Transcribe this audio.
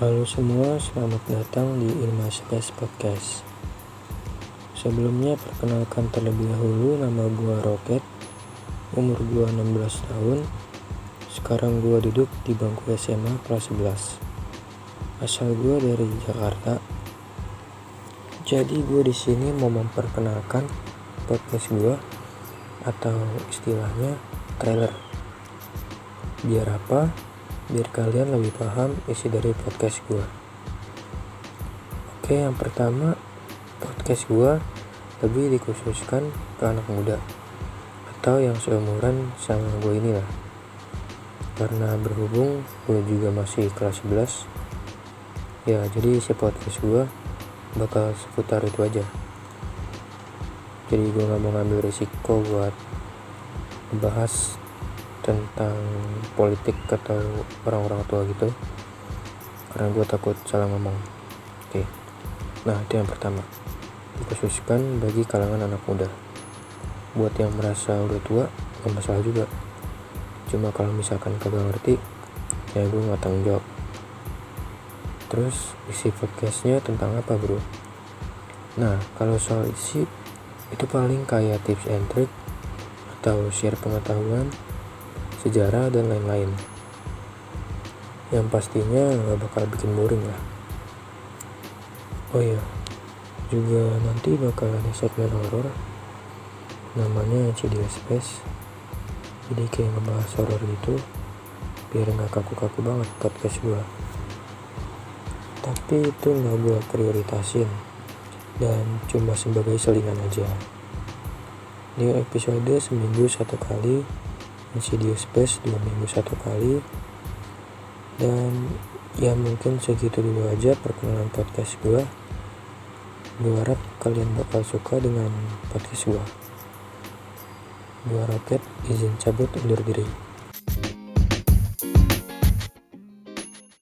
Halo semua, selamat datang di Ilma Space Podcast. Sebelumnya perkenalkan terlebih dahulu nama gua Roket, umur gua 16 tahun. Sekarang gua duduk di bangku SMA kelas 11. Asal gua dari Jakarta. Jadi gua di sini mau memperkenalkan podcast gua atau istilahnya trailer. Biar apa? Biar kalian lebih paham isi dari podcast gue. Oke, yang pertama, podcast gue lebih dikhususkan ke anak muda atau yang seumuran sama gue ini lah. Karena berhubung gue juga masih kelas 11, ya jadi isi podcast gue bakal seputar itu aja. Jadi gue gak mau ngambil risiko buat membahas tentang politik atau orang-orang tua gitu. Karena gue takut salah ngomong. Oke. Nah itu yang pertama. Dikhususkan bagi kalangan anak muda. Buat yang merasa udah tua gak masalah juga. Cuma kalau misalkan kagak ngerti ya gue gak tanggung jawab. Terus isi podcastnya tentang apa bro? Nah kalau soal isi itu paling kayak tips and trick atau share pengetahuan sejarah, dan lain-lain. Yang pastinya nggak bakal bikin boring lah. Oh iya, juga nanti bakal ada segmen horor namanya CD Space. Jadi kayak ngebahas horor gitu, biar nggak kaku-kaku banget podcast gua. Tapi itu nggak gua prioritasin dan cuma sebagai selingan aja. Di episode seminggu satu kali Insidious Space dua minggu satu kali. Dan ya mungkin segitu dulu aja perkenalan podcast gue gue harap kalian bakal suka dengan podcast gue gue Roket izin cabut undur diri